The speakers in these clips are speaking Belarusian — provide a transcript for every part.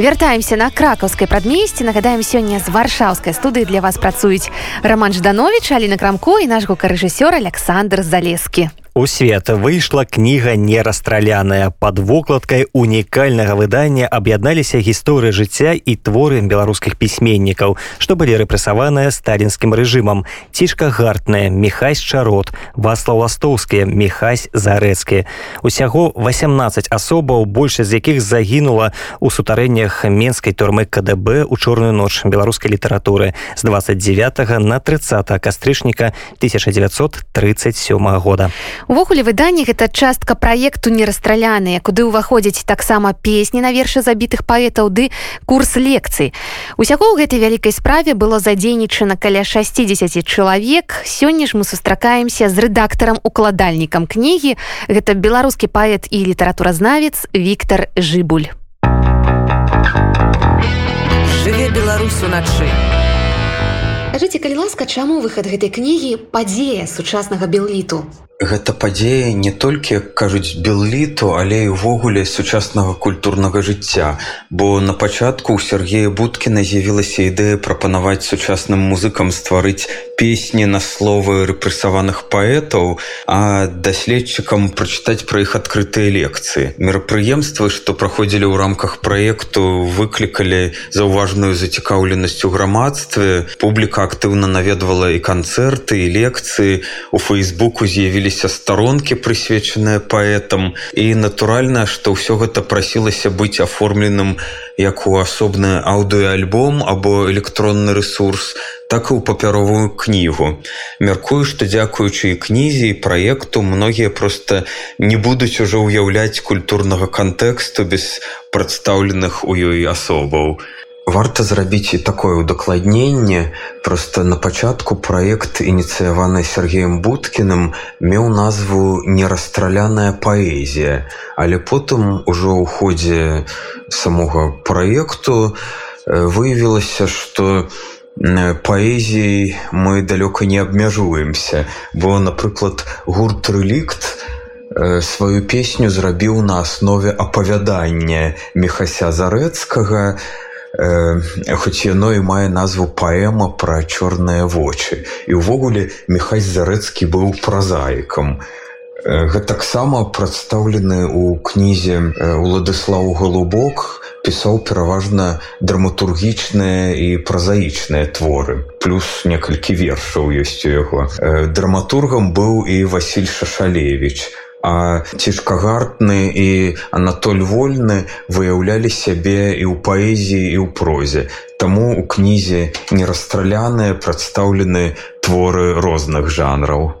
вяртаемся на кракаўскай прадмесці нагадаем сёння з варшаўскай студыі для вас працуюць роман жданович аліна крамко і наш гукарэжысёр александр залескі У свет. Выйшла кніга нерастраляная под вокладкай унікальнага выдання аб'ядналіся гісторыі жыцця і творы беларускіх пісьменнікаў што былі рэпрэсаваныя сталінскім рэжымам. Цішка гартная мехась чарот васлаў ластоўскія мехась зарэцкі. Усяго 18 асобаў большасць з якіх загінула у сутарэннях менскай турмы кДб у чорную ноч беларускай літаратуры з 29 на 30 кастрычніка 1937 года увогуле выданні гэта частка праекту нерастраляныя куды ўваходзіць таксама песні на вершы забітых паэтаў ды курс лекцый. Усяго ў гэтай вялікай справе было задзейнічана каля 60 чалавек. Сёння ж мы сустракаемся з рэдактарам укладальнікам кнігі. Гэта беларускі паэт і літаратуразнавец Віктор жыбуль. Жыве беларусу начы Кажыце калі ласка чаму выхад гэтай кнігі падзея сучаснага белліту? Гэта падзея не толькі кажуць белліту але і ўвогуле сучаснага культурнага жыцця. Бо на пачатку у Сергея будкіна з'явілася ідэя прапанаваць сучасным музыкам стварыць песні на словы рэпрэсаваных паэтаў а даследчыкам прачытаць пра іх адкрытыя лекцыі. Мерапрыемствы што праходзілі ў рамках праекту выклікалі заўважную зацікаўленасць у грамадстве. Публіка актыўна наведвала і канцэрты і лекцыі у фейсбуку з'явілі з'явіліся старонкі прысвечаныя паэтам і натуральна што ўсё гэта прасілася быць аформленым як у асобны аўдыоальбом або электронны ресурс так і ў папяровую кнігу мяркую што дзякуючы кнізе і праекту многія проста не будуць ужо ўяўляць культурнага кантэксту без прадстаўленых у ёй асобаў варта зрабіць і такое удакладненне. Просто на пачатку проект ініцыяваны Сергеем будкіным меў назву нерастраляная паэзія але потым ужо ў ходзе самога проекту выявілася что паэзіяй мы далёка не абмяжуемся. Бо напрыклад гурт рэлікт сваю песню зрабіў на аснове апавядання мехася зарэцкага. на э, хоць яно і мае назву паэма пра чорныя вочы. І ўвогуле мехась зарэцкі быў празаікам. Гэтаксама прадстаўлены ў кнізе уладыслаў галубок пісаў пераважна драматургічныя і празаічныя творы. Плюс некалькі вершаў ёсць у яго. Драматургам быў і Васіль шашалевич а А цішкагартны і Анатоль вольны выяўлялі сябе і ў паэзіі і ў прозе. Таму у кнізе нерастраляныя прадстаўлены творы розных жанраў.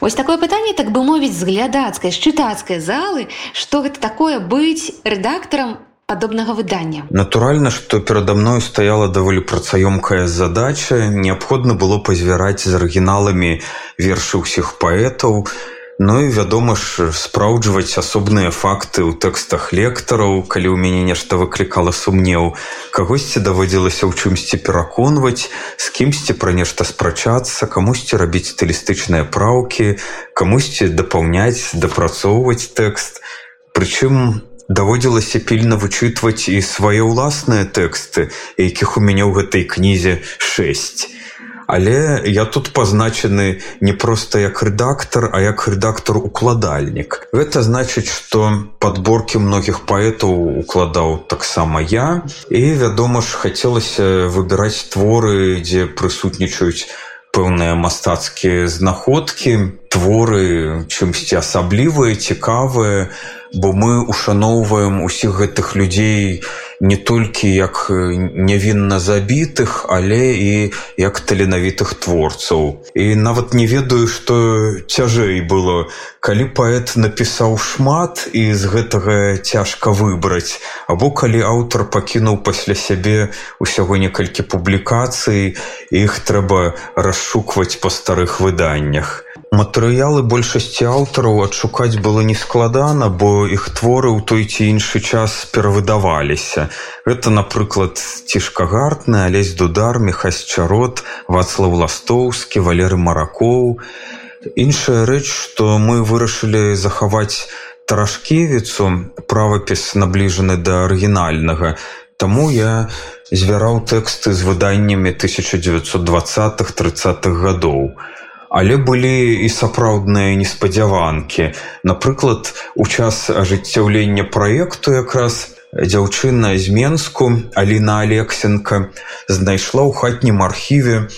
Вось такое пытанне так бы мовіць з глядацкай з чытацкай залы, што гэта такое быць рэдактарам падобнага выдання. Натуральна, што перада мною стаяла даволі працаёмкая задача, неабходна было пазвяраць з арыгіналамі вершы ўсіх паэтаў, Ну і вядома ж спраўджваць асобныя факты ў тэкстах лектараў, калі ў мяне нешта выклікала сумнеў, кагосьці даводзілася ў чымсьці пераконваць, з кімсьці пра нешта спрачацца, камусьці рабіць стылістычныя праўкі, камусьці дапаўняць, дапрацоўваць тэкст. Прычым даводзілася пільна вычытваць і свае ўласныя тэксты, якіх у мяне ў гэтай кнізе 6. Але я тут пазначаны не проста як рэдактар, а як рэдактар-укладальнік. Гэта значыць, што падборкі многіх паэтаў укладаў таксама я. І вядома ж, хацелася выбіраць творы, дзе прысутнічаюць пэўныя мастацкія знаходкі, творы чымсьці асаблівыя, цікавыя, бо мы ушаноўваем усіх гэтых людзей, не толькі як нявінна забітых, але і як таленавітых творцаў. І нават не ведаю, што цяжэй было, калі паэт напісаў шмат і з гэтага цяжка выбраць, або калі аўтар пакінуў пасля сябе усяго некалькі публікацый, іх трэба расшукваць па старых выданнях. Матэрыялы большасці аўтараў адшукаць было нескладана, бо іх творы ў той ці іншы час перавыдаваліся. Гэта, напрыклад, цішкагартны, алесь дудар, мехась чарот, вацлаў ластоўскі, валеры маракоў. Іншая рэч, што мы вырашылі захаваць таражкевіцу, правапіс набліжаны да арыгінальнага, Таму я звяраў тэксты з выданнямі 1920-х 30-х гадоў. Але былі і сапраўдныя неспадзяванкі. Напрыклад, у час ажыццяўлення праекту якраз дзяўчына з Менску Аліна Алексенко знайшла ў хатнім архіве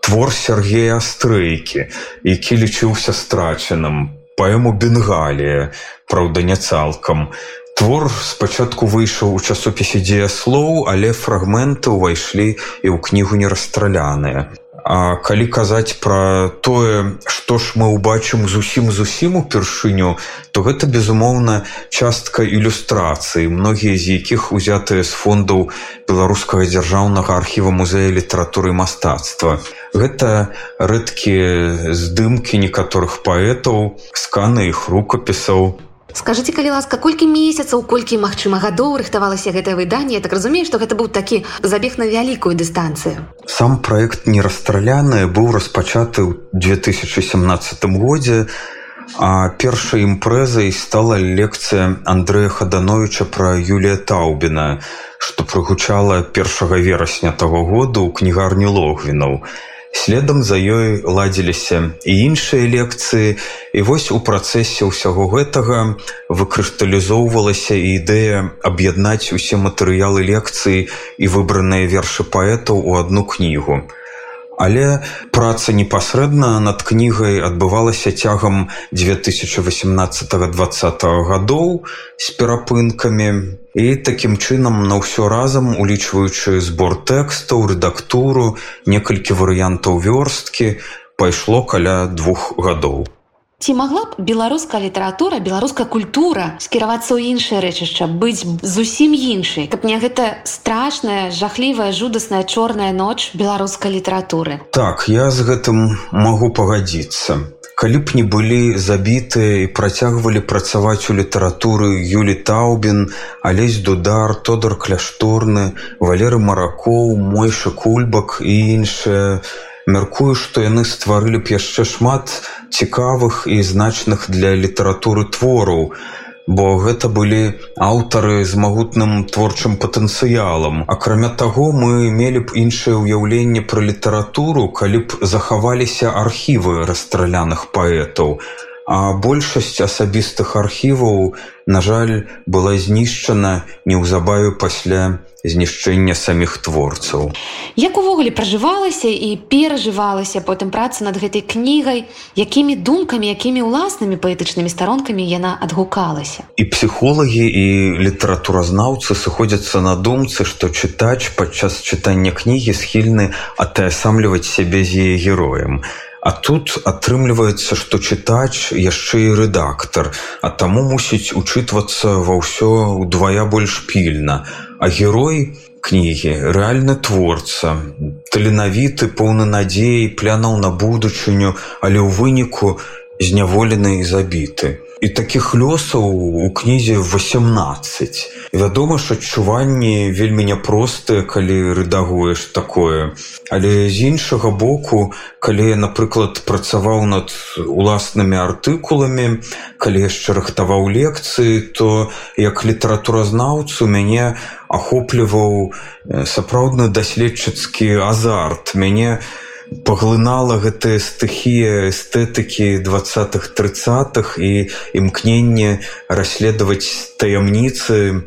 твор Сергея Астрэйкі, які лічыўся страчаным паэму Бенгалія, праўда, не цалкам. Твор спачатку выйшаў у часопісе дзеяслоў, але фрагменты ўвайшлі і ў кнігу не расстраляныя. А калі казаць пра тое, што ж мы ўбачым зусім зусім упершыню, то гэта безумоўна частка ілюстрацыі, многія з якіх узятыя з фондаў беларускага дзяржаўнага архіва музея літаратуры мастацтва. Гэта рэдкія здымкі некаторых паэтаў, сканы іх рукапісаў, скажите калі ласка колькі месяцаў колькі магчыма гадоў рыхтавалася гэтае выданне? Так разумею што гэта быў такі забег на вялікую дыстанцыю. Сам проект не расстраляны быў распачаты ў 2017 годзе а першай імпрэзай стала лекцыя андрэя хадановича пра юлія таўбіна што прыгучала першага верасня таго году ў кнігарню логвінаў. і Следам за ёй ладзіліся і іншыя лекцыі. І вось у працэсе ўсяго гэтага выкрысталізоўвалася ідэя аб'яднаць усе матэрыялы лекцыі і выбраныя вершы паэтаў у адну кнігу. Але праца непасрэдна над кнігай адбывалася цягам 2018-20 гадоў з перапынкамі. І такім чынам на ўсё разам улічваючы збор тэкстаў рэдактуру некалькі варыянтаў вёрсткі пайшло каля двух гадоў ці магла б беларуская літаратура беларуская культура скіравацца ў іншае рэчышча быць зусім іншай каб мне гэта страшная жахлівая жудасная чорная ноч беларускай літаратуры так я з гэтым магу пагадзіцца калі б не былі забітыя і працягвалі працаваць у літаратуры Юлі Таўбін, Алесь Дудар, Тодар кляшторны, валеры маракоў, мойша кульбак і іншыя. Мяркую, што яны стварылі б яшчэ шмат цікавых і значных для літаратуры твораў бо гэта былі аўтары з магутным творчым патэнцыялам. Акрамя таго, мы мелі б іншае ўяўленне пра літаратуру, калі б захаваліся архівы расстраляных паэтаў. А большасць асабістых архіваў, на жаль, была знішчана неўзабаве пасля знішчэння саміх творцаў. Як увогуле пражывалася і перажывалася потым праца над гэтай кнігай, якімі думкамі, якімі ўласнымі паэтычнымі старонкамі яна адгукалася. І псіхолагі і літаратуразнаўцы сыходзяцца на думцы, што чытач падчас чытання кнігі схільны атаясамліваць сябе з яе героем. А тут атрымліваецца, што чытач яшчэ і рэдактар, а таму мусіць учытвацца ва ўсё ўдвая больш пільна. А герой кнігі рэальны творца таленавіты поўны надзеі плянаў на будучыню але ў выніку зняволены і забіты і таких лёсаў у кнізе 18 вядома ж адчуванні вельмі няпростыя калі рэдагуеш такое. Але з іншага боку калі напрыклад працаваў над уласнымі артыкуламі калі яшчэ рыхтаваў лекцыі то як літаратуразнаўцу мяне ахопліваў сапраўдны даследчыцкі азарт. Мяне паглынала гэтая стыхія эстэтыкі двадцатых тридцатых і імкненне расследаваць таямніцы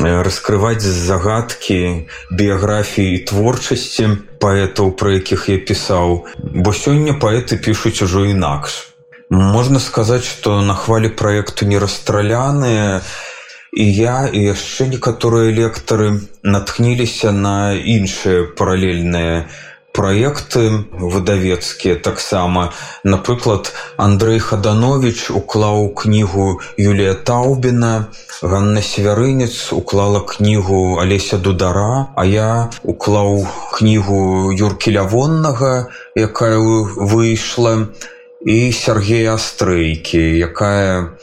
раскрываць загадкі біяграфіі і творчасці паэтаў пра якіх я пісаў. Бо сёння паэты пішуць ужо інакш. Можна сказаць што на хвалі праекту не расстраляныя і я і яшчэ некаторыя лектары натхніліся на іншыя паралельныя на праекты выдавецкія таксама. Напрыклад Андрей хаданович уклаў кнігу Юлія таўбіна Ганна свярынец уклала кнігу алеся дудара а я уклаў кнігу юркі лявоннага якая выйшла і Сергея астрыйкі якая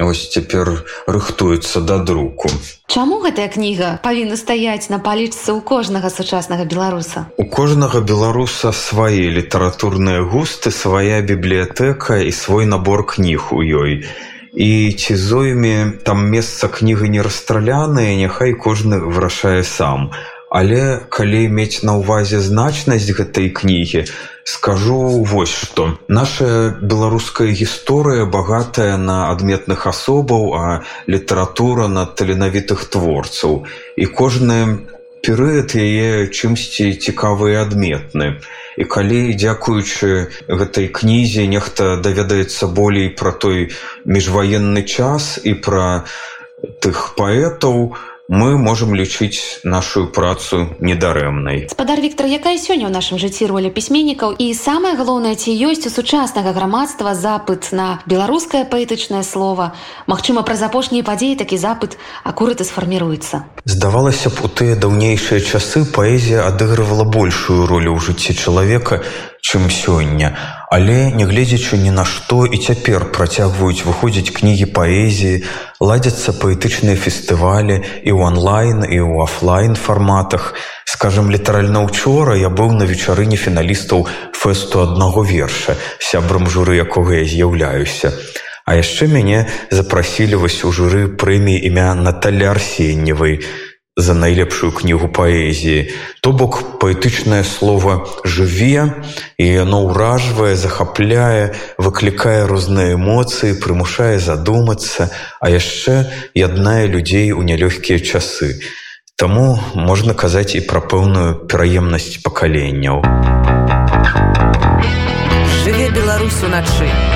ось цяпер рыхтуецца да друку. Чаму гэтая кніга павінна стаяць на палічцы ў кожнага сучаснага беларуса? У кожнага беларуса свае літаратурныя густы свая бібліятэка і свой набор кніг у ёй. І ці зойме там месца кнігі не расстраляныя няхай кожны вырашае сам але калі мець на ўвазе значнасць гэтай кнігі скажу вось што. Наша беларуская гісторыя багатая на адметных асобаў а літаратура на таленавітых творцаў. І кожны перыяд яе чымсьці цікавы і адметны. І калі дзякуючы гэтай кнізе нехта даведаецца болей пра той міжваенны час і пра тых паэтаў мы можемм лічыць нашу працу недарэмнай спадар Віктор якая сёння ў нашым жыцці роля пісьменнікаў? І самае галоўнае ці ёсць у сучаснага грамадства запыт на беларускае паэтычнае слово Мачыма праз апошнія падзеі такі запыт акурыты сфарміруецца. Здавалася б у тыя даўнейшыя часы паэзія адыгрывала большую ролю ў жыцці чалавека чым сёння. Але нягледзячы ні на што і цяпер працягваюць выходзіць кнігі паэзіі ладзяцца паэтычныя фестывалі і ў онлайн і ў офлайн фарматах. Скажем літаральна учора я быў на вечарыне фіналістаў фэсту аднаго верша сябрам журы якога я з'яўляюся. А яшчэ мяне запрасілі вось у журы прэміі імя Наталя арсенневай за найлепшую кнігу паэзіі. То бок паэтычнае слово жыве і яно ўражвае, захапляе, выклікае розныя эмоцыі, прымушае задумацца, а яшчэ яднае людзей у нялёгкія часы. Таму можна казаць і пра пэўную пераемнасць пакаленняў. Жыве Беларусь уначы.